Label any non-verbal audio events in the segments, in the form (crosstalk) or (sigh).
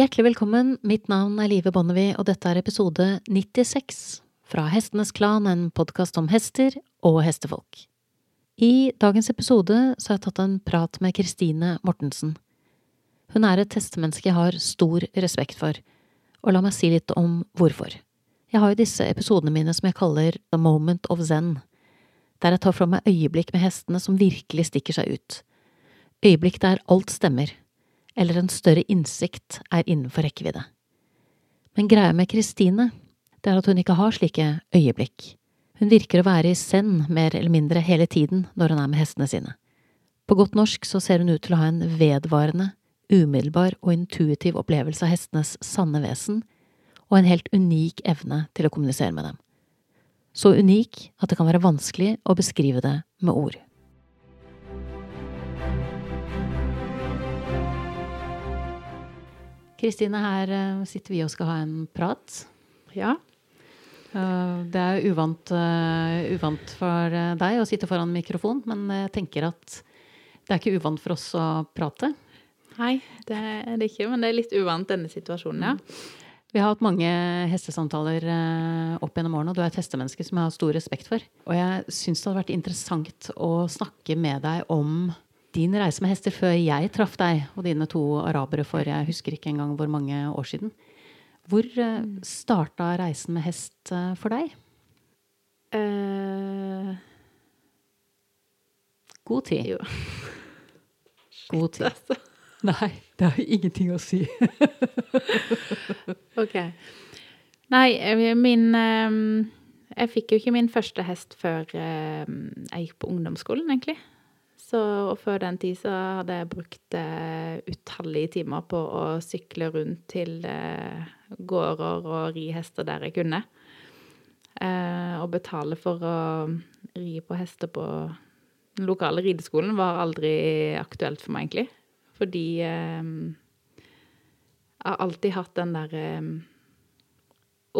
Hjertelig velkommen, mitt navn er Live Bonnevie, og dette er episode 96 fra Hestenes Klan, en podkast om hester og hestefolk. I dagens episode så har jeg tatt en prat med Kristine Mortensen. Hun er et hestemenneske jeg har stor respekt for, og la meg si litt om hvorfor. Jeg har jo disse episodene mine som jeg kaller The Moment of Zen, der jeg tar fra meg øyeblikk med hestene som virkelig stikker seg ut. Øyeblikk der alt stemmer, eller en større innsikt er innenfor rekkevidde. Men greia med Kristine, det er at hun ikke har slike øyeblikk. Hun virker å være i send mer eller mindre hele tiden når hun er med hestene sine. På godt norsk så ser hun ut til å ha en vedvarende, umiddelbar og intuitiv opplevelse av hestenes sanne vesen, og en helt unik evne til å kommunisere med dem. Så unik at det kan være vanskelig å beskrive det med ord. Kristine, her eh, sitter vi og skal ha en prat. Ja. Eh, det er uvant, uh, uvant for deg å sitte foran mikrofon, men jeg tenker at det er ikke uvant for oss å prate. Nei, det er det ikke, men det er litt uvant denne situasjonen, ja. Vi har hatt mange hestesamtaler opp gjennom årene, og du er et hestemenneske som jeg har stor respekt for. Og jeg syns det hadde vært interessant å snakke med deg om din reise med hester før jeg traff deg og dine to arabere for jeg husker ikke engang hvor mange år siden. Hvor uh, starta reisen med hest uh, for deg? Uh, God tid. jo. (laughs) God tid. Altså. Nei, det har ingenting å si. (laughs) OK. Nei, eh, min um, Jeg fikk jo ikke min første hest før um, jeg gikk på ungdomsskolen, egentlig. Så, og før den tid så hadde jeg brukt uh, utallige timer på å sykle rundt til uh, gårder og ri hester der jeg kunne. Uh, og betale for å ri på hester på den lokale rideskolen var aldri aktuelt for meg, egentlig. Fordi jeg har alltid hatt den der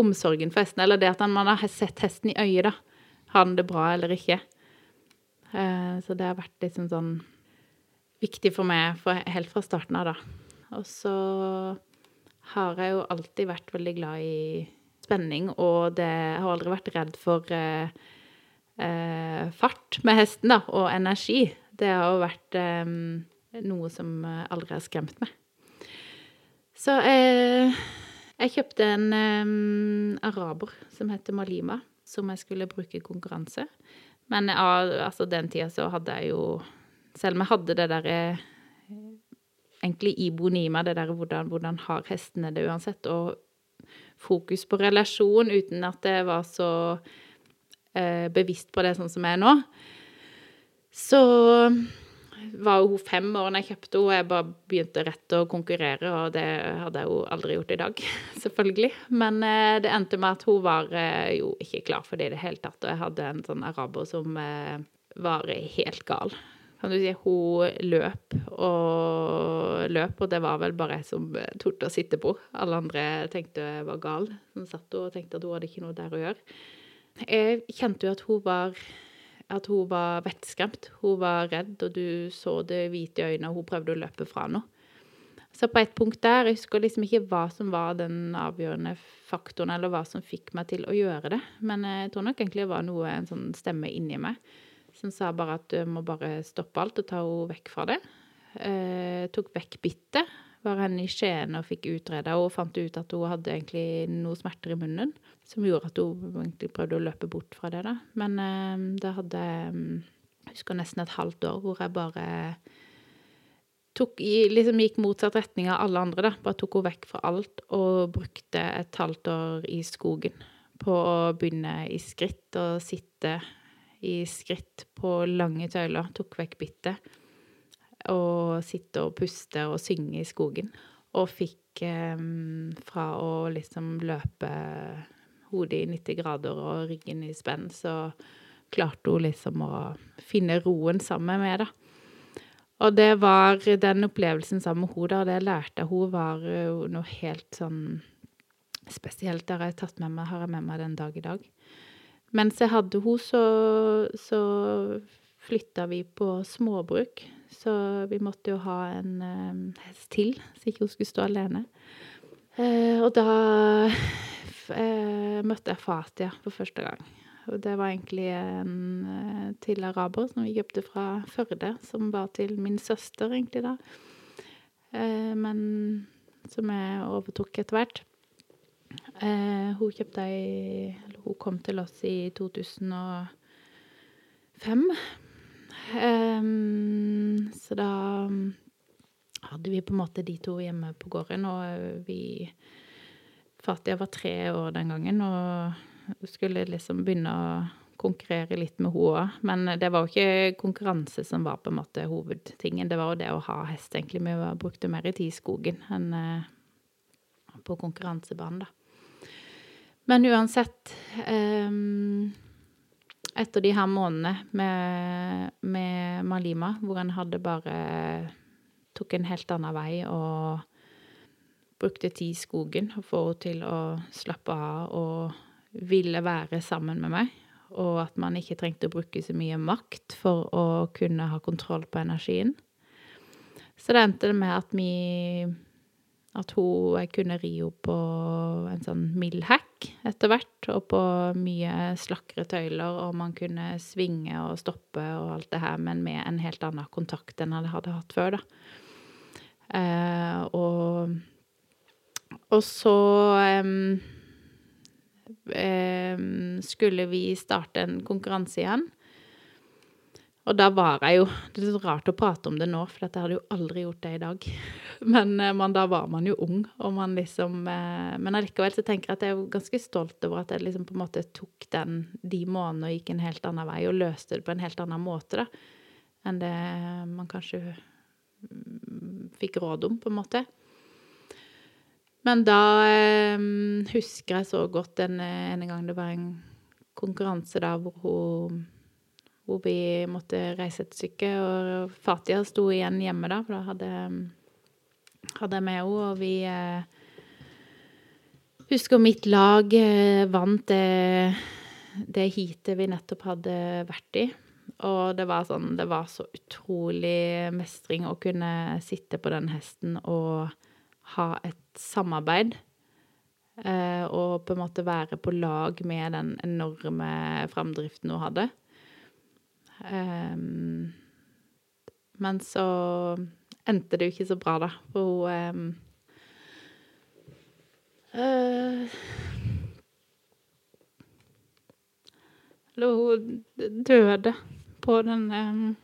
omsorgen for hesten. Eller det at man har sett hesten i øyet, da. Har den det bra eller ikke? Eh, så det har vært liksom sånn viktig for meg for, helt fra starten av, da. Og så har jeg jo alltid vært veldig glad i spenning, og det jeg har aldri vært redd for eh, eh, fart med hesten, da, og energi. Det har jo vært eh, noe som aldri har skremt meg. Så eh, jeg kjøpte en araber som heter Malima, som jeg skulle bruke i konkurranse. Men altså den tida så hadde jeg jo Selv om jeg hadde det derre Egentlig iboende i meg, det derre hvordan, hvordan har hestene det uansett, og fokus på relasjon uten at det var så eh, bevisst på det sånn som jeg er nå, så var hun fem år da jeg kjøpte henne, og jeg bare begynte rett å konkurrere, og det hadde jeg jo aldri gjort i dag, (laughs) selvfølgelig. Men eh, det endte med at hun var eh, jo ikke klar for det i det hele tatt, og jeg hadde en sånn araber som eh, var helt gal. Kan du si hun løp og løp, og det var vel bare jeg som torde å sitte på. Alle andre tenkte jeg var gal, som satt og tenkte at hun hadde ikke noe der å gjøre. Jeg kjente jo at hun var at hun var vettskremt. Hun var redd, og du så det hvite i øynene, og hun prøvde å løpe fra noe. Så på et punkt der Jeg husker liksom ikke hva som var den avgjørende faktoren, eller hva som fikk meg til å gjøre det. Men jeg tror nok egentlig det var noe, en sånn stemme inni meg som sa bare at du må bare stoppe alt og ta henne vekk fra det. Eh, tok vekk bittet. Var henne i Skien og fikk utreda og fant ut at hun hadde egentlig noe smerter i munnen. Som gjorde at hun egentlig prøvde å løpe bort fra det, da. Men eh, det hadde Jeg husker nesten et halvt år hvor jeg bare tok liksom gikk motsatt retning av alle andre, da. Bare tok henne vekk fra alt og brukte et halvt år i skogen på å begynne i skritt og sitte i skritt på lange tøyler. Tok vekk bittet. Og sitte og puste og synge i skogen. Og fikk eh, fra å liksom løpe hodet i 90 grader og ryggen i spenn, så klarte hun liksom å finne roen sammen med det. Og det var den opplevelsen sammen med henne, da, det lærte hun var noe helt sånn spesielt. Der har jeg tatt med meg, har jeg med meg den dag i dag. Mens jeg hadde henne, så, så flytta vi på småbruk, så vi måtte jo ha en eh, hest til, så ikke hun skulle stå alene. Eh, og da eh, møtte jeg Fatia for første gang. Og det var egentlig en eh, til araber som vi kjøpte fra Førde, som var til min søster, egentlig, da. Eh, men som jeg overtok etter hvert. Eh, hun kjøpte ei Eller hun kom til oss i 2005. Em, så da hadde vi på en måte de to hjemme på gården, og vi Fatia var tre år den gangen og skulle liksom begynne å konkurrere litt med henne òg. Men det var jo ikke konkurranse som var på en måte hovedtingen. Det var jo det å ha hest, egentlig. Vi brukte mer tid i skogen enn eh, på konkurransebanen, da. Men uansett em, Etter de her månedene med, med Malima, hvor en hadde bare Tok en helt annen vei og brukte tid i skogen for henne til å slappe av og ville være sammen med meg. Og at man ikke trengte å bruke så mye makt for å kunne ha kontroll på energien. Så det endte med at vi At hun Jeg kunne ri henne på en sånn mild hack etter hvert, og på mye slakkere tøyler, og man kunne svinge og stoppe og alt det her, men med en helt annen kontakt enn jeg hadde hatt før, da. Eh, og Og så um, um, skulle vi starte en konkurranse igjen. Og da var jeg jo Det er litt rart å prate om det nå, for jeg hadde jo aldri gjort det i dag. (laughs) Men, eh, man, da var man jo ung, og man liksom eh, Men allikevel så tenker jeg at jeg er ganske stolt over at jeg liksom på en måte tok den de månedene og gikk en helt annen vei, og løste det på en helt annen måte, da. Enn det man kanskje mm, fikk råd om, på en måte. Men da eh, husker jeg så godt en ene gang det var en konkurranse da hvor hun hvor vi måtte reise et stykke, og Fatia sto igjen hjemme da, for da hadde, hadde jeg med henne, og vi eh, Husker mitt lag eh, vant det, det heatet vi nettopp hadde vært i. Og det var sånn Det var så utrolig mestring å kunne sitte på den hesten og ha et samarbeid. Eh, og på en måte være på lag med den enorme framdriften hun hadde. Ehm, men så endte det jo ikke så bra, da, for hun eh, Eller hun døde på den ehm,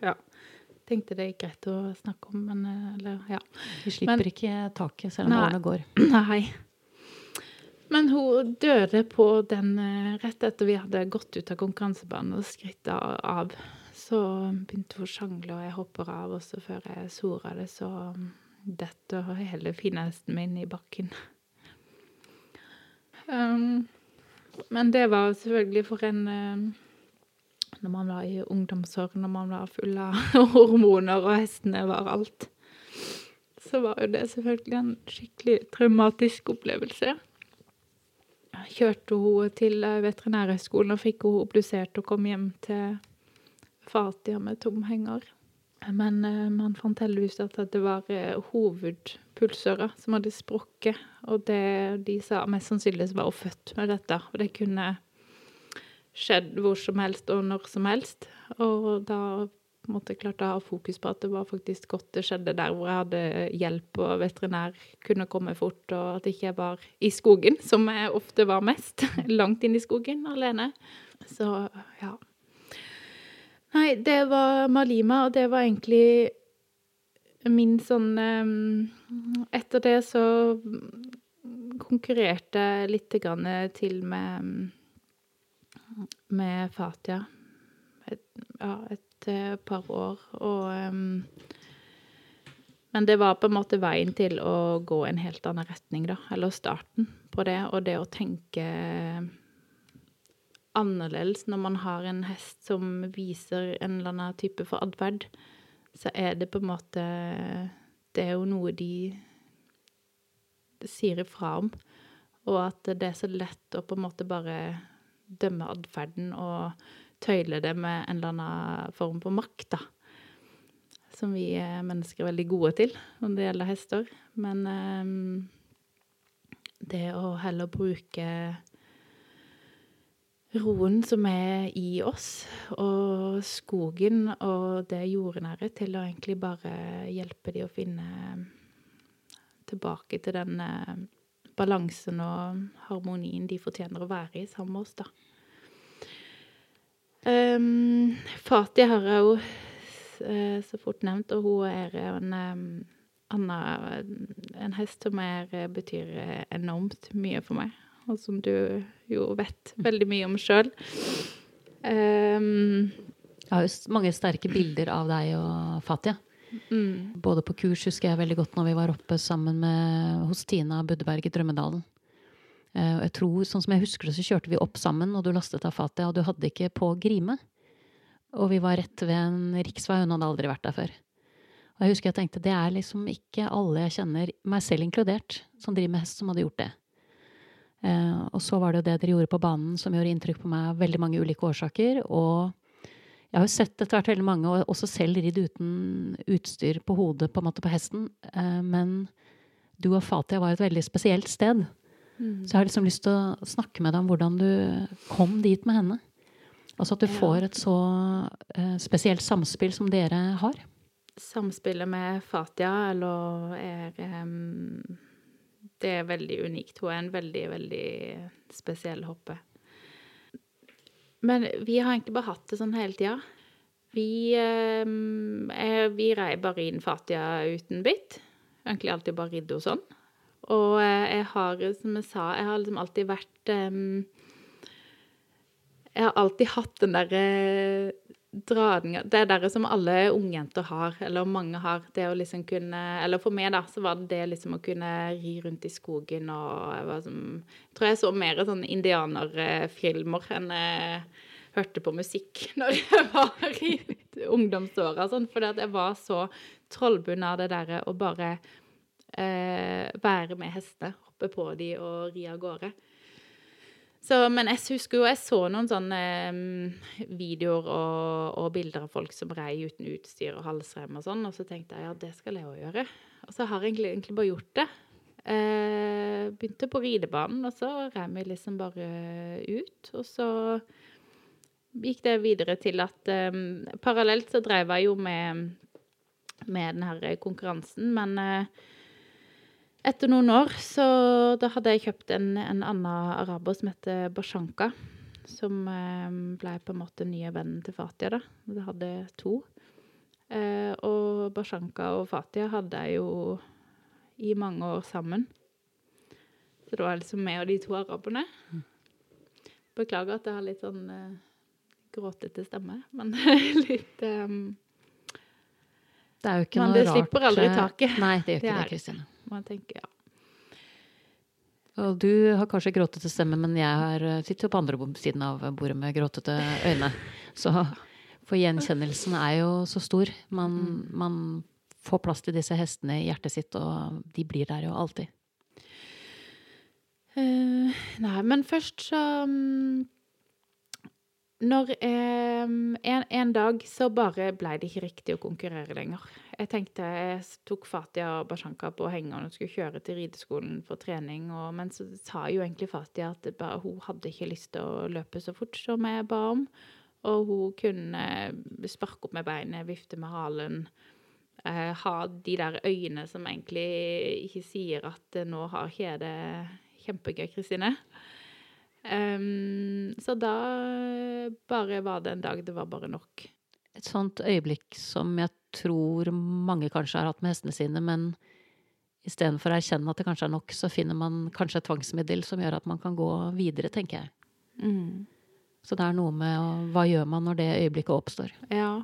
Ja. Tenkte det gikk greit å snakke om, men eh, Eller, ja. Vi slipper Men- ikke taket selv om Nei. årene går. (clears throat) Nei. Men hun døde på den eh, rett etter vi hadde gått ut av konkurransebanen og skrittet av. Så begynte hun å sjangle, og jeg hopper av, og så før jeg sora det, så detter hele finhesten min i bakken. Um, men det var selvfølgelig for en um, Når man var i ungdomsår, når man var full av (laughs) hormoner, og hestene var alt, så var jo det selvfølgelig en skikkelig traumatisk opplevelse. Kjørte hun til eh, Veterinærhøgskolen og fikk hun obdusert og kom hjem til Fatia med tom henger. Men eh, man fant heldigvis at det var eh, hovedpulsåra som hadde sprukket, og det de sa mest sannsynligvis var hun født med dette, og det kunne skjedd hvor som helst og når som helst. Og da måtte jeg klart å ha fokus på at det var faktisk godt det skjedde der hvor jeg hadde hjelp og veterinær kunne komme fort, og at ikke jeg var i skogen, som jeg ofte var mest. (laughs) Langt inn i skogen alene. Så ja. Nei, det var Malima, og det var egentlig min sånn eh, Etter det så konkurrerte jeg lite grann til med med Fatia. Et, ja, et eh, par år, og um, Men det var på en måte veien til å gå en helt annen retning, da. Eller starten på det, og det å tenke annerledes når man har en hest som viser en eller annen type for atferd, så er det på en måte Det er jo noe de sier ifra om. Og at det er så lett å på en måte bare dømme atferden og tøyle det med en eller annen form for makt, da. Som vi eh, mennesker er veldig gode til når det gjelder hester. Men um, det å heller bruke roen som er i oss, og skogen og det jordnære, til å egentlig bare hjelpe de å finne tilbake til den eh, balansen og harmonien de fortjener å være i sammen med oss, da. Um, Fatih har jeg jo uh, så fort nevnt, og hun er en um, anna, en hest som er, betyr enormt mye for meg, og som du jo vet veldig mye om sjøl. Um, jeg har jo mange sterke bilder av deg og Fatia. Mm. Både på kurs husker jeg veldig godt når vi var oppe sammen med hos Tina Buddeberg i Drømmedalen. Uh, jeg tror, sånn som jeg husker det, så kjørte vi opp sammen, og du lastet av fatet, og du hadde ikke på grime. Og vi var rett ved en riksvei, hun hadde aldri vært der før. Og jeg husker jeg tenkte det er liksom ikke alle jeg kjenner, meg selv inkludert, som driver med hest, som hadde gjort det. Uh, og så var det jo det dere gjorde på banen som gjorde inntrykk på meg av veldig mange ulike årsaker. Og jeg har jo sett etter hvert veldig mange, og også selv ridd uten utstyr på hodet på en måte på hesten. Uh, men du og Fatia var et veldig spesielt sted. Mm. Så jeg har liksom lyst til å snakke med deg om hvordan du kom dit med henne. Altså at du får et så uh, spesielt samspill som dere har. Samspillet med Fatia, eller er um, Det er veldig unikt. Hun er en veldig, veldig spesiell hoppe. Men vi har egentlig bare hatt det sånn hele tida. Vi, eh, vi rei bare inn Fatia uten bitt. Egentlig alltid bare ridde henne sånn. Og eh, jeg har, som jeg sa, jeg har liksom alltid vært eh, Jeg har alltid hatt den derre uh, den Det derre som alle ungjenter har, eller mange har. Det å liksom kunne Eller for meg, da, så var det det liksom å kunne ri rundt i skogen og Jeg var som tror jeg så mer sånn indianerfilmer enn jeg hørte på musikk (laughs) når jeg var i ungdomsåra, sånn, fordi jeg var så trollbundet av det derre å bare eh, være med hestene, hoppe på de og ri av gårde. Så, men jeg husker jo jeg så noen sånne um, videoer og, og, bilder av folk som rei uten utstyr og halsrem og sånn, og så tenkte jeg ja, det skal jeg òg gjøre. Og så har jeg egentlig, egentlig bare gjort det. Eh, begynte på ridebanen, og så rei vi liksom bare ut. Og så gikk det videre til at um, Parallelt så drev jeg jo med, med den her konkurransen, men uh, etter noen år så da hadde jeg kjøpt en, en annen araber som heter Bashanka. Som eh, ble på en måte nye vennen til Fatia, da. Jeg hadde to. Eh, og Bashanka og Fatia hadde jeg jo i mange år sammen. Så det var liksom meg og de to araberne. Beklager at jeg har litt sånn eh, gråtete stemme, men (laughs) litt um, Det er jo ikke noe rart Men det slipper aldri eh, taket. Nei, det gjør ikke (laughs) det, Kristine. Man tenker, ja. Og du har kanskje gråtete stemme, men jeg har, eh, sitter jo på andre siden av bordet med gråtete øyne. Så for gjenkjennelsen er jo så stor. Man, mm. man får plass til disse hestene i hjertet sitt, og de blir der jo alltid. Uh, nei, men først så um, når eh, en, en, dag så bare ble det ikke riktig å konkurrere lenger. Jeg tenkte jeg tok Fatia og Bashanka på hengeren og skulle kjøre til rideskolen for trening. Og, men så sa jo egentlig Fatia at bare, hun hadde ikke lyst til å løpe så fort som jeg ba om. Og hun kunne sparke opp med beinet, vifte med halen. Eh, ha de der øynene som egentlig ikke sier at nå har ikke jeg det kjempegøy, Kristine. Um, så da bare var det en dag det var bare nok. Et sånt øyeblikk som jeg tror mange kanskje har hatt med hestene sine, men istedenfor å erkjenne at det kanskje er nok, så finner man kanskje et tvangsmiddel som gjør at man kan gå videre, tenker jeg. Mm. Så det er noe med hva gjør man når det øyeblikket oppstår? Ja.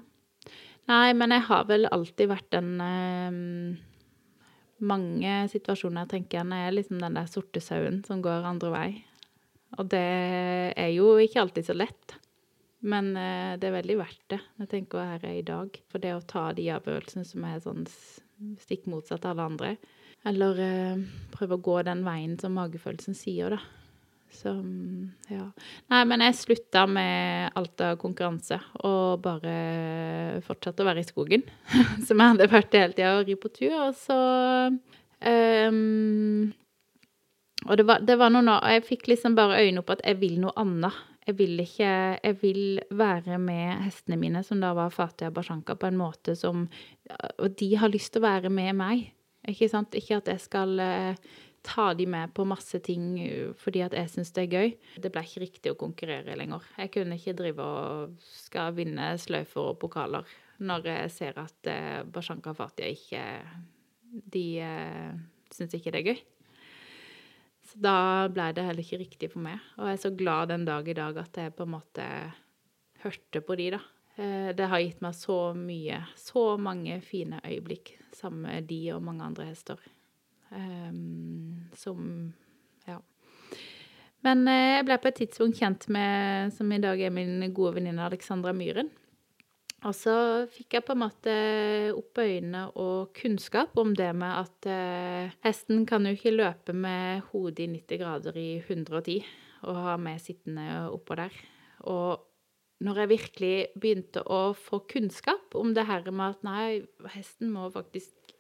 Nei, men jeg har vel alltid vært den eh, Mange situasjoner tenker jeg er liksom den der sorte sauen som går andre vei. Og det er jo ikke alltid så lett. Men eh, det er veldig verdt det, jeg tenker her er i dag. For det å ta de avgjørelsene som er sånn stikk motsatt av alle andre. Eller eh, prøve å gå den veien som magefølelsen sier, da. Så mm, ja. Nei, men jeg slutta med alt av konkurranse og bare fortsatte å være i skogen. (laughs) Som jeg hadde vært hele tida, og ri på tur. Og så um, Og det var, det var noe nå Jeg fikk liksom bare øynene opp at jeg vil noe annet. Jeg vil ikke Jeg vil være med hestene mine, som da var Fatih og Bashanka, på en måte som Og de har lyst til å være med meg. Ikke sant? Ikke at jeg skal uh, ta de med på masse ting uh, fordi at jeg syns det er gøy. Det ble ikke riktig å konkurrere lenger. Jeg kunne ikke drive og skal vinne sløyfer og pokaler når jeg ser at uh, Bashanka og Fatia ikke De syns ikke det er gøy. Så da ble det heller ikke riktig for meg. Og jeg er så glad den dag i dag at jeg på en måte hørte på de, da. Uh, det har gitt meg så mye, så mange fine øyeblikk sammen med de og mange andre hester. Um, som Ja. Men eh, jeg ble på et tidspunkt kjent med, som i dag er min gode venninne Alexandra Myhren. Og så fikk jeg på en måte opp øynene og kunnskap om det med at eh, hesten kan jo ikke løpe med hodet i 90 grader i 110 og ha meg sittende oppå der. Og når jeg virkelig begynte å få kunnskap om det her med at nei, hesten må faktisk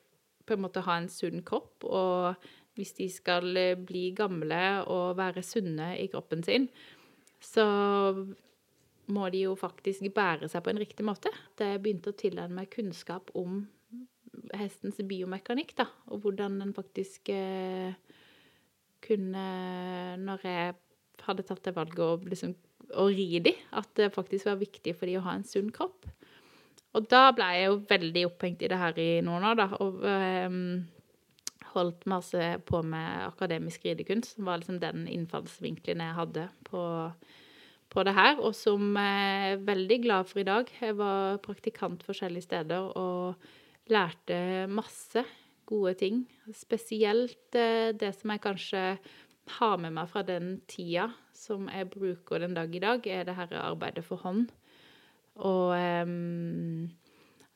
på en måte ha en sunn kropp, og hvis de skal bli gamle og være sunne i kroppen sin, så må de jo faktisk bære seg på en riktig måte. Jeg begynte å tilegne meg kunnskap om hestens biomekanikk, da, og hvordan den faktisk eh, kunne Når jeg hadde tatt det valget å, liksom, å ri de, at det faktisk var viktig for de å ha en sunn kropp. Og da ble jeg jo veldig opphengt i det her i noen år, da. Og eh, holdt masse på med akademisk ridekunst, som var liksom den innfallsvinkelen jeg hadde på, på det her, og som jeg er veldig glad for i dag. Jeg var praktikant forskjellige steder og lærte masse gode ting. Spesielt eh, det som jeg kanskje har med meg fra den tida, som jeg bruker den dag i dag, er det her arbeidet for hånd. Og um,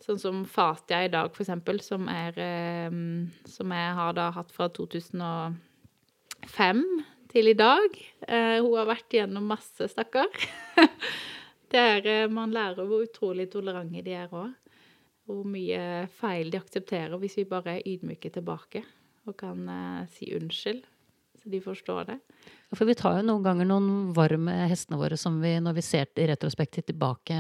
sånn som Fatia i dag, for eksempel, som, um, som jeg har da hatt fra 2005 til i dag. Uh, hun har vært gjennom masse, stakkar. (laughs) Der uh, man lærer hvor utrolig tolerante de er òg. Hvor mye feil de aksepterer hvis vi bare er ydmyke tilbake og kan uh, si unnskyld, så de forstår det. For vi tar jo noen ganger noen varme med hestene våre som vi, når vi ser i retrospektiv tilbake,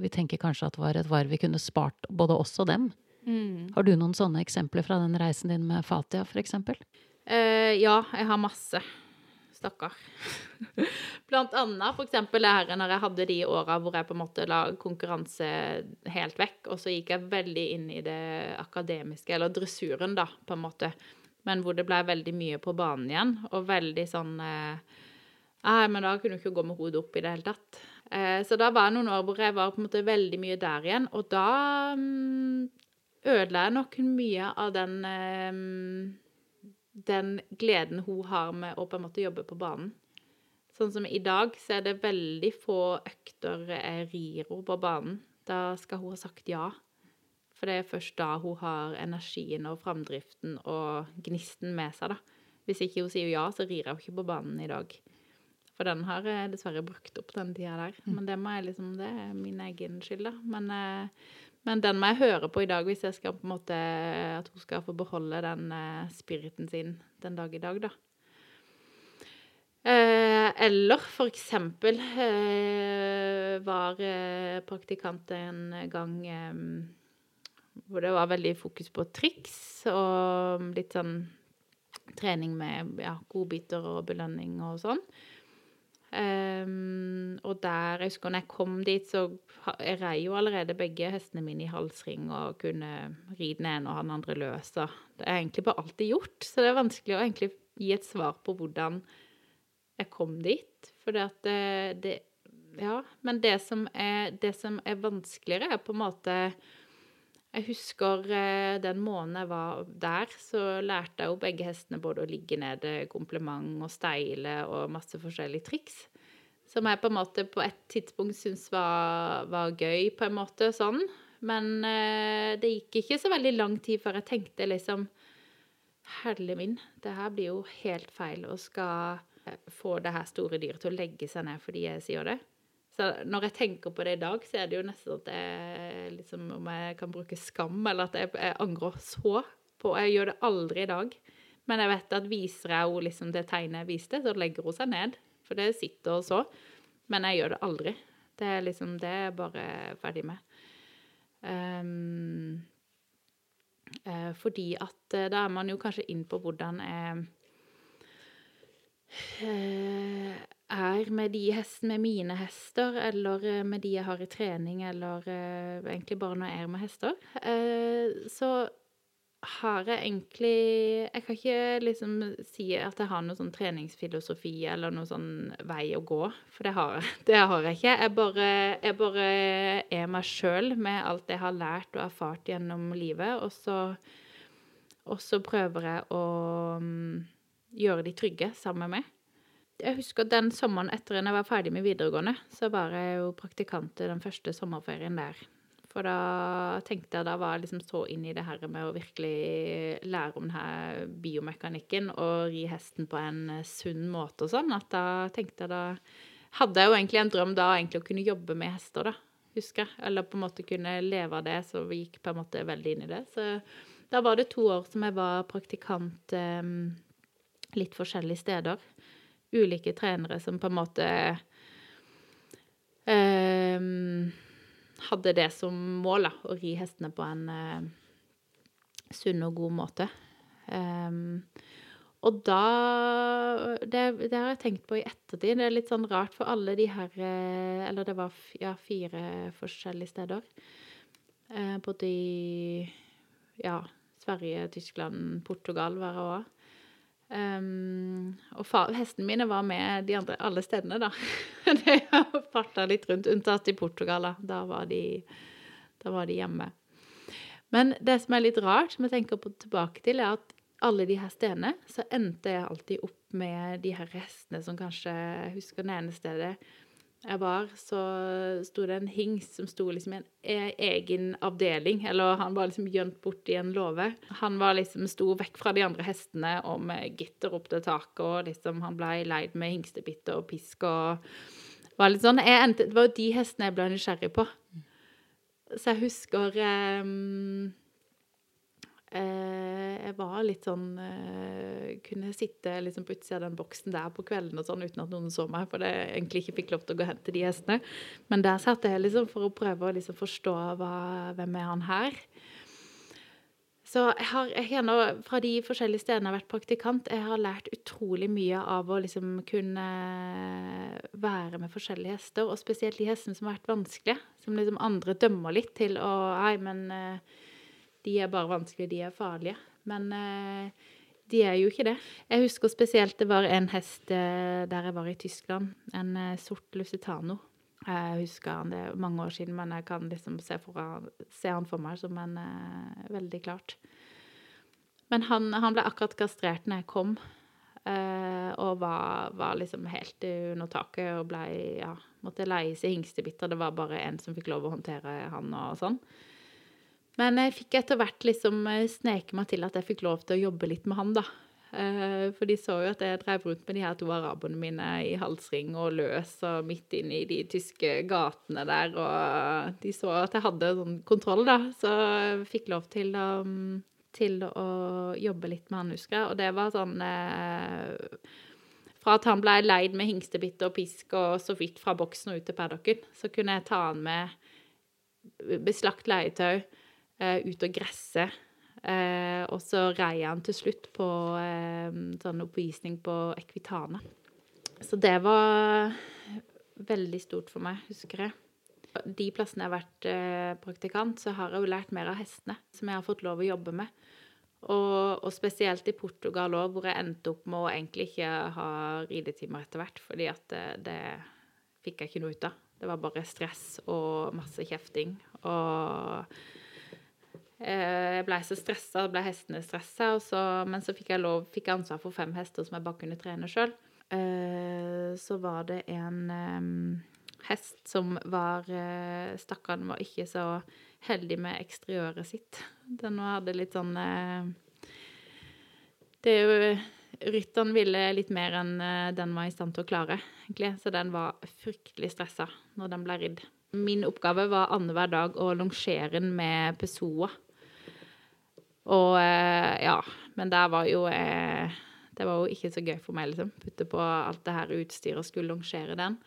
vi tenker kanskje at det var et varv vi kunne spart både oss og dem. Mm. Har du noen sånne eksempler fra den reisen din med Fatia, eksempel? Uh, ja, jeg har masse. Stakkar. (laughs) Blant annet eksempel det her når jeg hadde de åra hvor jeg på en måte la konkurranse helt vekk, og så gikk jeg veldig inn i det akademiske, eller dressuren, da, på en måte men hvor det ble veldig mye på banen igjen, og veldig sånn eh, Nei, men da kunne du ikke gå med hodet opp i det hele tatt. Eh, så da var det noen år hvor jeg var på en måte veldig mye der igjen, og da mm, ødela jeg nok mye av den eh, den gleden hun har med å på en måte jobbe på banen. Sånn som i dag, så er det veldig få økter jeg rir henne på banen. Da skal hun ha sagt ja. For det er først da hun har energien og framdriften og gnisten med seg, da. Hvis ikke hun sier ja, så rir hun ikke på banen i dag. For den har jeg dessverre brukt opp den tida der. Mm. Men det må jeg liksom, det er min egen skyld, da. Men, eh, men, den må jeg høre på i dag hvis jeg skal på en måte At hun skal få beholde den eh, spiriten sin den dag i dag, da. Eh, eller for eksempel var praktikant en gang hvor det var veldig fokus på triks og litt sånn trening med ja, godbiter og belønning og sånn. Um, og der, jeg husker når jeg kom dit, så jeg rei jo allerede begge hestene mine i halsring og kunne ri den ene og den andre løs. Det er egentlig bare alltid gjort. Så det er vanskelig å egentlig gi et svar på hvordan jeg kom dit. For det at det, det Ja. Men det som, er, det som er vanskeligere, er på en måte jeg husker eh, den måneden jeg var der, så lærte jeg jo begge hestene både å ligge nede, kompliment og steile og masse forskjellige triks. Som jeg på en måte på et tidspunkt syntes var, var, gøy, på en måte sånn. Men eh, det gikk ikke så veldig lang tid før jeg tenkte liksom Herlig min, det her blir jo helt feil. å skal eh, få det her store dyret til å legge seg ned fordi jeg sier det. Så når jeg tenker på det i dag, så er det jo nesten at jeg liksom Om jeg kan bruke skam, eller at jeg, jeg angrer så på Jeg gjør det aldri i dag. Men jeg vet at viser jeg henne liksom det tegnet jeg viste, så legger hun seg ned. For det sitter og så. Men jeg gjør det aldri. Det er liksom Det jeg bare er ferdig med. Um, uh, fordi at uh, da er man jo kanskje inn på hvordan jeg uh, er med de hestene, med mine hester, eller med de jeg har i trening, eller egentlig bare når jeg er med hester. så har jeg egentlig Jeg kan ikke liksom si at jeg har noen sånn treningsfilosofi eller noen sånn vei å gå, for det har, (laughs) det har jeg ikke. Jeg bare, jeg bare er meg sjøl med alt jeg har lært og erfart gjennom livet, og så, og så prøver jeg å um, gjøre de trygge sammen med meg. Jeg husker den sommeren etter at jeg var ferdig med videregående, så var jeg jo praktikant den første sommerferien der. For da tenkte jeg da var jeg liksom så inn i det her med å virkelig lære om denne biomekanikken og ri hesten på en eh, sunn måte og sånn, at da tenkte jeg da Hadde jeg jo egentlig en drøm da egentlig å kunne jobbe med hester, da, husker jeg. Eller på en måte kunne leve av det, så vi gikk på en måte veldig inn i det. Så da var det to år som jeg var praktikant eh, litt forskjellige steder. Ulike trenere som på en måte eh, hadde det som mål, da, å ri hestene på en uh, sunn og god måte. Um, og da det, det, har jeg tenkt på i ettertid. Det er litt sånn rart for alle de her eh, Eller det var ja, fire forskjellige steder. Eh, både i ja, Sverige, Tyskland, Portugal var jeg òg. Um, og far, hestene mine var med de andre, alle stedene, da. (laughs) de farta litt rundt, unntatt i Portugal. Da. Da, var de, da var de hjemme. Men det som er litt rart, som jeg tenker på tilbake til, er at alle de her stedene, så endte jeg alltid opp med de her hestene som kanskje Jeg husker det ene stedet jeg var, så sto det en hings som sto liksom i en e, egen avdeling. Eller han var liksom gjemt borti en låve. Han var liksom sto vekk fra de andre hestene og med gitter opp til taket, og liksom han blei leid med hingstebitter og pisk og var litt sånn endte, Det var jo de hestene jeg ble nysgjerrig på. Så jeg husker um, jeg var litt sånn eh, Kunne sitte liksom på utsida av den boksen der på kvelden og sånn uten at noen så meg, for jeg egentlig ikke fikk lov til å gå hen til de hestene. Men der satt jeg liksom for å prøve å liksom forstå hva, hvem er han her. Så jeg har, jeg fra de forskjellige stedene jeg har vært praktikant, jeg har lært utrolig mye av å liksom kunne være med forskjellige hester, og spesielt de hestene som har vært vanskelige, som liksom andre dømmer litt til å Nei, men uh, de er bare vanskelige, de er farlige. Men eh, de er jo ikke det. Jeg husker spesielt det var en hest eh, der jeg var i Tyskland. En eh, sort lusitano. Jeg husker han det er mange år siden, men jeg kan liksom se, for, se han for meg som en eh, veldig klart. Men han, han, ble akkurat kastrert når jeg kom, eh, og var, var, liksom helt under taket og ble, ja, måtte leie seg hingstebitter. Det var bare en som fikk lov å håndtere han og sånn. Men jeg fikk etter hvert liksom eh, sneke meg til at jeg fikk lov til å jobbe litt med han, da. Eh, for de så jo at jeg drev rundt med de her to araberne mine i halsring og løs og midt inne i de tyske gatene der, og de så at jeg hadde sånn kontroll, da. Så jeg fikk lov til å, til å jobbe litt med han, husker jeg. Og det var sånn eh, Fra at han ble leid med hingstebitt og pisk og så vidt fra boksen og ut til paddocken, så kunne jeg ta han med beslagt leietøy uh, ut og gresse. Uh, og så rei han til slutt på uh, sånn oppvisning på Equitana. Så det var veldig stort for meg, husker jeg. De plassene jeg har vært praktikant, så har jeg jo lært mer av hestene, som jeg har fått lov å jobbe med. Og, og spesielt i Portugal òg, hvor jeg endte opp med å egentlig ikke ha ridetimer etter hvert, fordi at det, det fikk jeg ikke noe ut av. Det var bare stress og masse kjefting. Og Eh, jeg blei så stressa, ble hestene stressa, men så fikk jeg lov, fikk ansvar for fem hester som jeg bare kunne trene sjøl. Eh, så var det en hest som var eh, Stakkaren var ikke så heldig med eksteriøret sitt. Den hadde litt sånn Det er jo rytteren ville litt mer enn eh, den var i stand til å klare, egentlig. Så den var fryktelig stressa når den ble ridd. Min oppgave var annenhver dag å longere den med Pessoa. Og eh, ja, men der var jo eh, Det var jo ikke så gøy for meg, liksom. Putte på alt det her utstyret og skulle longere den.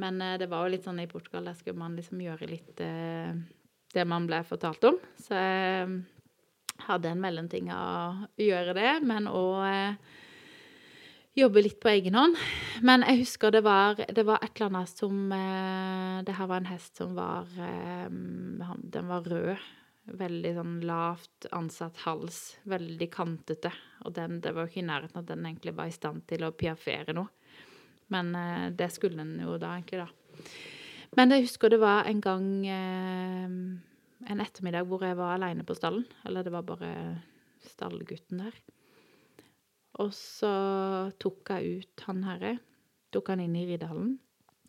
Men eh, det var jo litt sånn i Portugal, der skulle man liksom gjøre litt det man ble fortalt om. Så jeg hadde en mellomting av å gjøre det, men òg jobbe litt på egen hånd. Men jeg husker det var, det var et eller annet som Det her var en hest som var Den var rød. Veldig sånn lavt ansatt hals. Veldig kantete. Og den, det var jo ikke i nærheten at den egentlig var i stand til å piaffere noe. Men eh, det skulle den jo da, egentlig, da. Men jeg husker det var en gang eh, En ettermiddag hvor jeg var aleine på stallen. Eller det var bare stallgutten der. Og så tok jeg ut han herre. Tok han inn i ridehallen.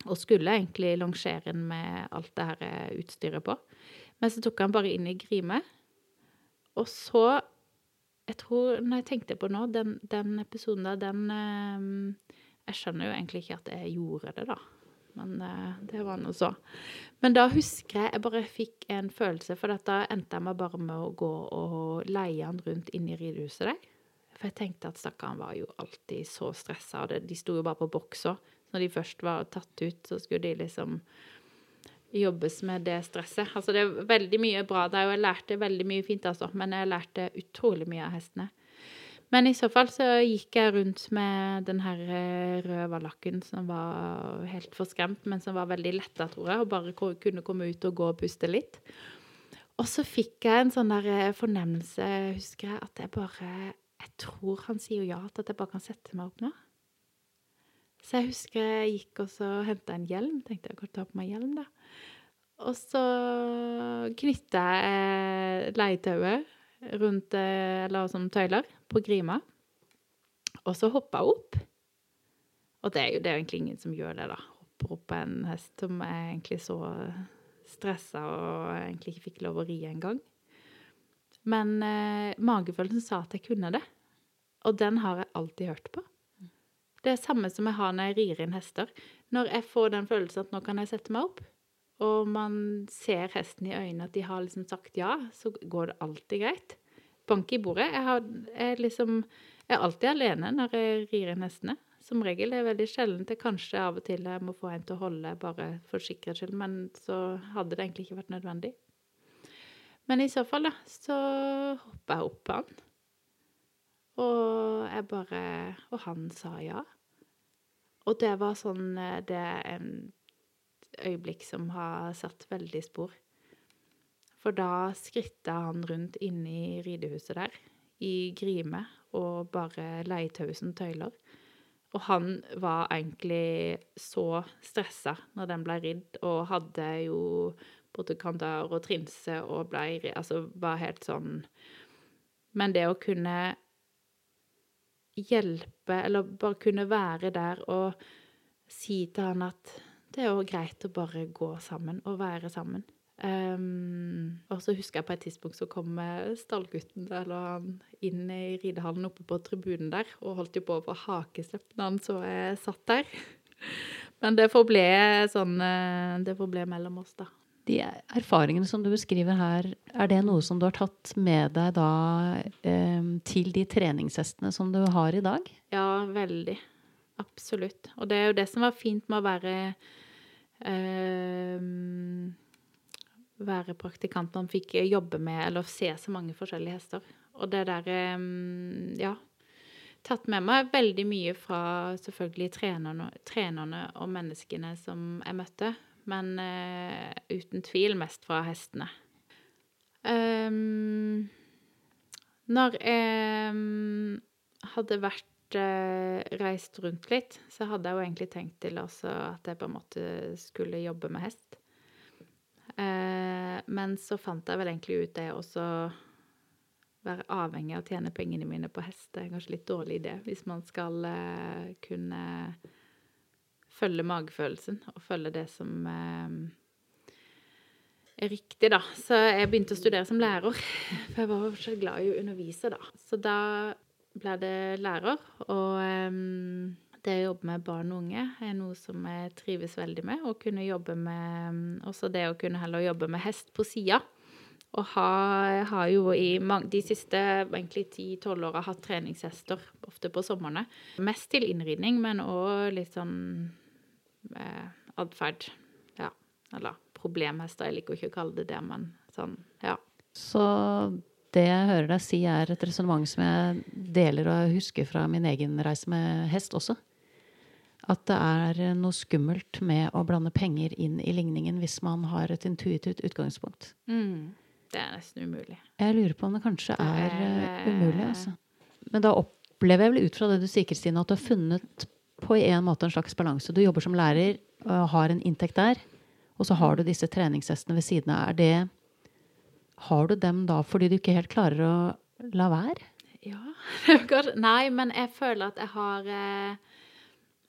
Og skulle egentlig longere den med alt det her utstyret på. Men så tok han bare inn i Grime. Og så Jeg tror, når jeg tenkte på nå, den, den episoden der, den eh, Jeg skjønner jo egentlig ikke at jeg gjorde det, da. Men eh, det var nå så. Men da husker jeg jeg bare fikk en følelse, for da endte jeg meg bare med å gå og leie han rundt inne i ridehuset der. For jeg tenkte at stakkaren var jo alltid så stressa, og de sto jo bare på boks. Når de først var tatt ut, så skulle de liksom jobbes med det stresset. Altså det er veldig mye bra der, og jeg lærte veldig mye fint, altså. Men jeg lærte utrolig mye av hestene. Men i så fall så gikk jeg rundt med den her eh, røde valakken som var helt forskremt, men som var veldig letta, tror jeg, og bare kunne komme ut og gå og puste litt. Og så fikk jeg en sånn der eh, fornemmelse, husker jeg, at jeg bare Jeg tror han sier ja til at jeg bare kan sette meg opp nå. Så jeg husker jeg gikk og så henta en hjelm. Tenkte jeg kunne ta på meg hjelm, da. Og så knytta jeg leietauet rundt Eller som tøyler på grima. Og så hoppa jeg opp. Og det er jo det er egentlig ingen som gjør det, da. Hopper opp på en hest som er egentlig så stressa og egentlig ikke fikk lov å ri engang. Men eh, magefølelsen sa at jeg kunne det. Og den har jeg alltid hørt på. Det er samme som jeg har når jeg rir inn hester. Når jeg får den følelsen at nå kan jeg sette meg opp, og man ser hesten i øynene at de har liksom sagt ja, så går det alltid greit. Bank i bordet. Jeg, har, jeg, liksom, jeg er alltid alene når jeg rir inn hestene. Som regel er det veldig sjelden til kanskje av og til jeg må få en til å holde bare for sikkerhets skyld, men så hadde det egentlig ikke vært nødvendig. Men i så fall, da, så hoppa jeg opp på han. Og jeg bare Og han sa ja. Og det var sånn Det er en øyeblikk som har satt veldig spor. For da skritta han rundt inne i ridehuset der, i grime, og bare leietauet tøyler. Og han var egentlig så stressa når den ble ridd, og hadde jo både kandar og trinse og blei Altså var helt sånn Men det å kunne hjelpe, eller bare kunne være der og si til han at det er jo greit å bare gå sammen og være sammen. Um, og så husker jeg på et tidspunkt så kom stallgutten eller inn i ridehallen oppe på tribunen der og holdt jo på å få hakeslepp når han så jeg satt der. (laughs) Men det forble sånn eh, Det forble mellom oss, da. De erfaringene som du beskriver her, er det noe som du har tatt med deg da eh, til de treningshestene som du har i dag? Ja, veldig. Absolutt. Og det er jo det som var fint med å være eh, være praktikant. Man fikk jobbe med eller se så mange forskjellige hester. Og det der eh, Ja. Tatt med meg veldig mye fra selvfølgelig trenerne, trenerne og menneskene som jeg møtte men uh, uten tvil mest fra hestene. Um, når jeg um, hadde vært uh, reist rundt litt, så hadde jeg jo egentlig tenkt til også at jeg på en måte skulle jobbe med hest. Uh, men så fant jeg vel egentlig ut det også være avhengig av å tjene pengene mine på hest. Det er kanskje litt dårlig idé hvis man skal kunne følge magefølelsen og følge det som eh, er riktig, da. Så jeg begynte å studere som lærer, (laughs) for jeg var så glad i å undervise, da. Så da ble det lærer. Og um, det å jobbe med barn og unge er noe som jeg trives veldig med. Og kunne jobbe med Også det å kunne heller jobbe med hest på sida. Og har, har jo i mange, de siste egentlig 10-12 åra hatt treningshester, ofte på somrene. Mest til innridning, men òg litt sånn eh, atferd. Ja. Eller problemhester. Jeg liker ikke å kalle det det, men sånn, ja. Så det jeg hører deg si, er et resonnement som jeg deler og husker fra min egen reise med hest også. At det er noe skummelt med å blande penger inn i ligningen hvis man har et intuitivt utgangspunkt. Mm. Det er nesten umulig. Jeg lurer på om det kanskje er uh, umulig, altså. Men da opplever jeg vel ut fra det du sier, Kristine, at du har funnet på en måte en slags balanse. Du jobber som lærer og har en inntekt der, og så har du disse treningshestene ved siden av. Er det Har du dem da fordi du ikke helt klarer å la være? Ja (laughs) Nei, men jeg føler at jeg har eh,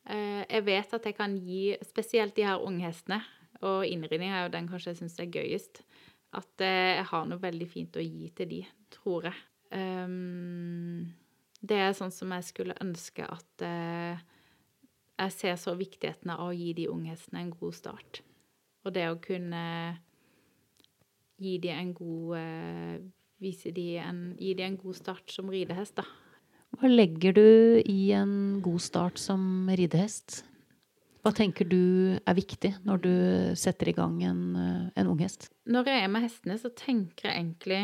eh, Jeg vet at jeg kan gi spesielt de her unghestene, og innridning er jo den kanskje jeg syns er gøyest. At eh, jeg har noe veldig fint å gi til de, tror jeg. Um, det er sånn som jeg skulle ønske at Jeg ser så viktigheten av å gi de unghestene en god start. Og det å kunne gi de en god uh, Vise de en, gi de en god start som ridehest, da. Hva legger du i en god start som ridehest? Hva tenker du er viktig når du setter i gang en, eh, en unghest? Når jeg er med hestene, så tenker jeg egentlig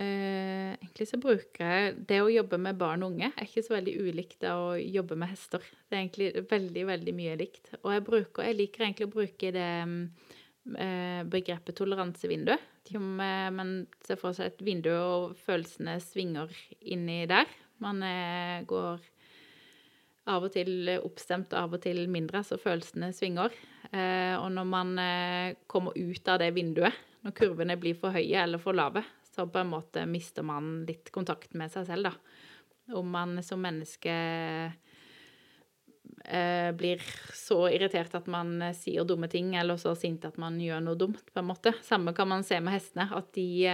eh, Egentlig så bruker jeg Det å jobbe med barn og unge er ikke så veldig ulikt det å jobbe med hester. Det er egentlig veldig, veldig mye likt. Og jeg, bruker, jeg liker egentlig å bruke det eh, begrepet toleransevindu. Man ser for seg et vindu, og følelsene svinger inni der. Man eh, går av og til oppstemt, av og til mindre, så følelsene svinger. Eh, og når man eh, kommer ut av det vinduet, når kurvene blir for høye eller for lave, så på en måte mister man litt kontakt med seg selv, da. Om man som menneske eh, blir så irritert at man sier dumme ting, eller så sint at man gjør noe dumt, på en måte. Samme kan man se med hestene, at de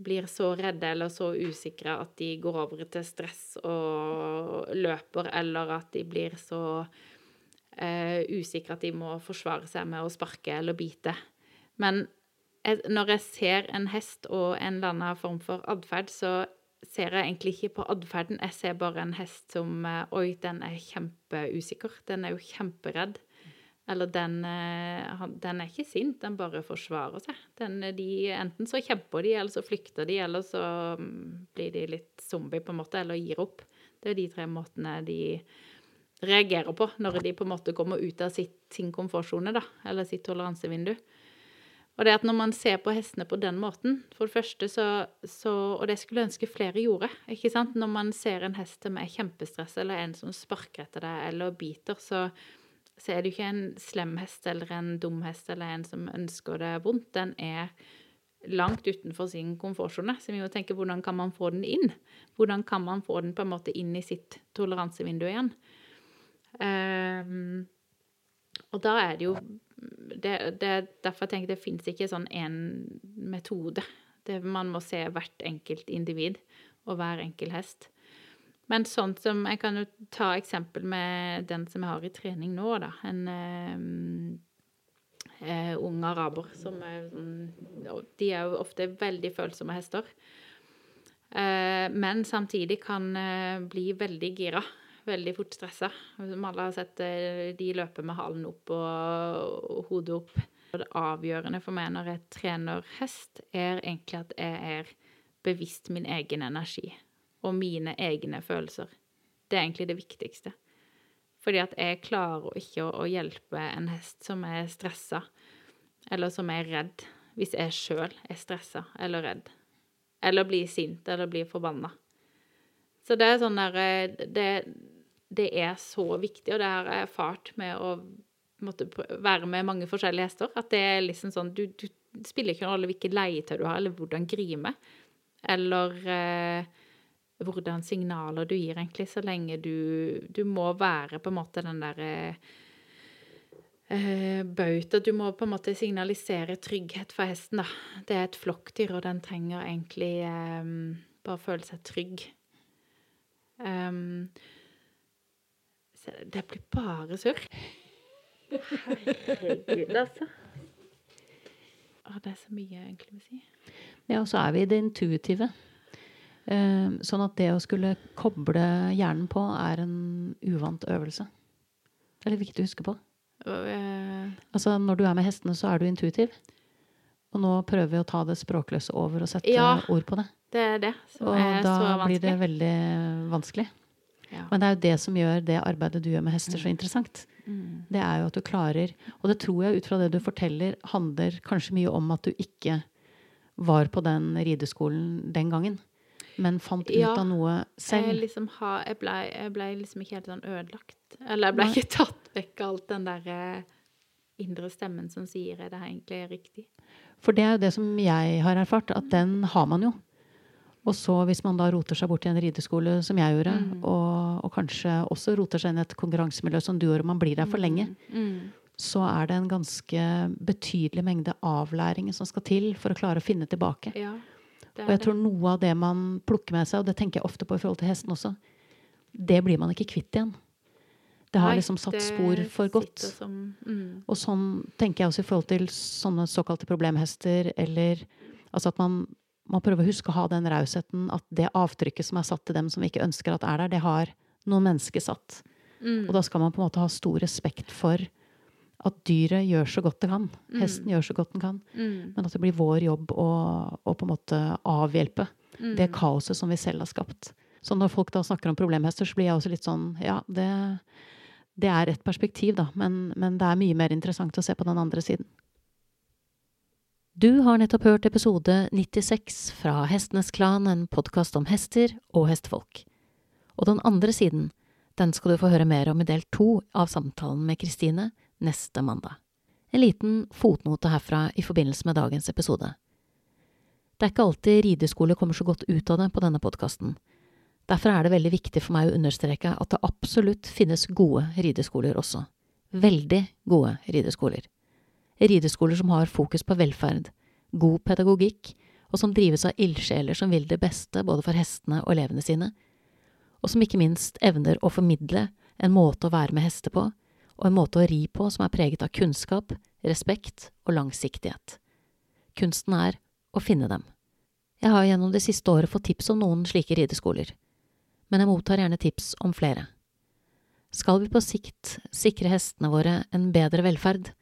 blir så redde eller så usikre at de går over til stress og løper, eller at de blir så eh, usikre at de må forsvare seg med å sparke eller bite. Men når jeg ser en hest og en eller annen form for atferd, så ser jeg egentlig ikke på atferden. Jeg ser bare en hest som uh, Oi, den er kjempeusikker. Den er jo kjemperedd. Eller den, eh, den, er ikke sint, den bare forsvarer seg. Den, de, enten så kjemper de, eller så flykter de, eller så mm, blir de litt zombie, på en måte, eller gir opp. Det er de tre måtene de reagerer på når de på en måte kommer ut av sitt, sin komfortsone, da, eller sitt toleransevindu. Og det at når man ser på hestene på den måten, for det første så, så Og det skulle ønske flere gjorde. ikke sant? Når man ser en hest som er kjempestress, eller en som sparker etter deg eller biter, så så er det jo ikke en slem hest eller en dum hest eller en som ønsker det vondt. Den er langt utenfor sin komfortsone. Så vi må tenke hvordan kan man få den inn? Hvordan kan man få den på en måte inn i sitt toleransevindu igjen? Um, og da er det jo det, det, Derfor jeg tenker det fins ikke sånn én metode. Det, man må se hvert enkelt individ og hver enkel hest. Men sånn som Jeg kan jo ta eksempel med den som jeg har i trening nå, da. En eh, eh, ung araber som er sånn De er jo ofte veldig følsomme hester. Eh, men samtidig kan eh, bli veldig gira. Veldig fort stressa. Alle har sett, de løper med halen opp og, hodet opp. Det avgjørende for meg når jeg trener hest, er egentlig at jeg er bevisst min egen energi og mine egne følelser. Det er egentlig det viktigste. Fordi at jeg klarer ikke å, hjelpe en hest som er stressa, eller som er redd, hvis jeg sjøl er stressa eller redd. Eller blir sint eller blir forbanna. Så det er sånn der eh, det, det, er så viktig, og det har jeg erfart med å være med mange forskjellige hester, at det er liksom sånn Du, du spiller ikke noen rolle hvilket leietøy du har, eller hvordan grime, eller eh, hvordan signaler du gir, egentlig, så lenge du Du må være på en måte den derre eh, bauta. Du må på en måte signalisere trygghet for hesten, da. Det er et flokkdyr, og den trenger egentlig eh, bare føle seg trygg. Um, det blir bare surr. Herregud, altså. Å, det er så mye jeg egentlig vil si. Ja, og så er vi det intuitive. Eh, sånn at det å skulle koble hjernen på er en uvant øvelse. Det er litt viktig å huske på. Eh, Altså, når du er med hestene, så er du intuitiv. Og nå prøver vi å ta det språkløse over og sette Ja. ord på det. det er det som Og er da blir det veldig vanskelig. Ja. Men det er jo det som gjør det arbeidet du gjør med hester, så interessant. Mm. Det er jo at du klarer Og det tror jeg ut fra det du forteller, handler kanskje mye om at du ikke var på den rideskolen den gangen. Men fant ut Ja. av noe Jeg, selv. liksom ha, jeg, ble, jeg ble liksom ikke helt sånn ødelagt. Eller jeg ble ikke tatt vekk av alt den der eh, indre stemmen som sier er det egentlig er riktig. For det er jo det som jeg har erfart, at den har man jo. Og så hvis man da roter seg bort i en rideskole, som jeg gjorde, Mm. og, og kanskje også roter seg inn i et konkurransemiljø som du gjorde, man blir der for lenge, Mm. så er det en ganske betydelig mengde avlæring som skal til for å klare å finne tilbake. Ja, Og jeg tror noe av det man plukker med seg, og det tenker jeg ofte på i forhold til hesten også, det blir man ikke kvitt igjen. Det har liksom satt spor for godt. Som, mm. Og sånn tenker jeg også i forhold til sånne såkalte problemhester, eller altså at man, man prøver å huske å ha den rausheten at det avtrykket som er satt til dem som vi ikke ønsker at er der, det har noen mennesker satt. Mm. Og da skal man på en måte ha stor respekt for at dyret gjør så godt det kan. Hesten gjør så godt den kan. Mm. Men at det blir vår jobb å, å på en måte avhjelpe Mm. det kaoset som vi selv har skapt. Så når folk da snakker om problemhester, så blir jeg også litt sånn Ja, det, det er et perspektiv, da, men, men det er mye mer interessant å se på den andre siden. Du har nettopp hørt episode 96 fra Hestenes Klan, en podkast om hester og hestefolk. Og den andre siden, den skal du få høre mer om i del to av samtalen med Kristine neste mandag. En liten fotnote herfra i forbindelse med dagens episode. Det er ikke alltid rideskole kommer så godt ut av det på denne podkasten. Derfor er det veldig viktig for meg å understreke at det absolutt finnes gode rideskoler også. Veldig gode rideskoler. Rideskoler som har fokus på velferd, god pedagogikk, og som drives av ildsjeler som vil det beste både for hestene og elevene sine, og som ikke minst evner å formidle en måte å være med hester på, og en måte å ri på som er preget av kunnskap, respekt og langsiktighet. Kunsten er å finne dem. Jeg har gjennom det siste året fått tips om noen slike rideskoler, men jeg mottar gjerne tips om flere. Skal vi på sikt sikre hestene våre en bedre velferd,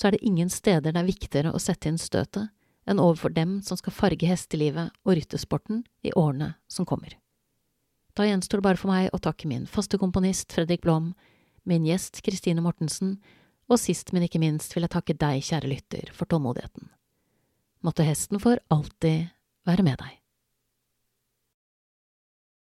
så er det ingen steder det er viktigere å sette inn støtet enn overfor dem som skal farge hestelivet og ryttersporten i årene som kommer. Da gjenstår det bare for meg å takke min faste komponist Fredrik Blom, min gjest Kristine Mortensen, og sist, men ikke minst vil jeg takke deg, kjære lytter, for tålmodigheten. Måtte hesten for alltid være med deg.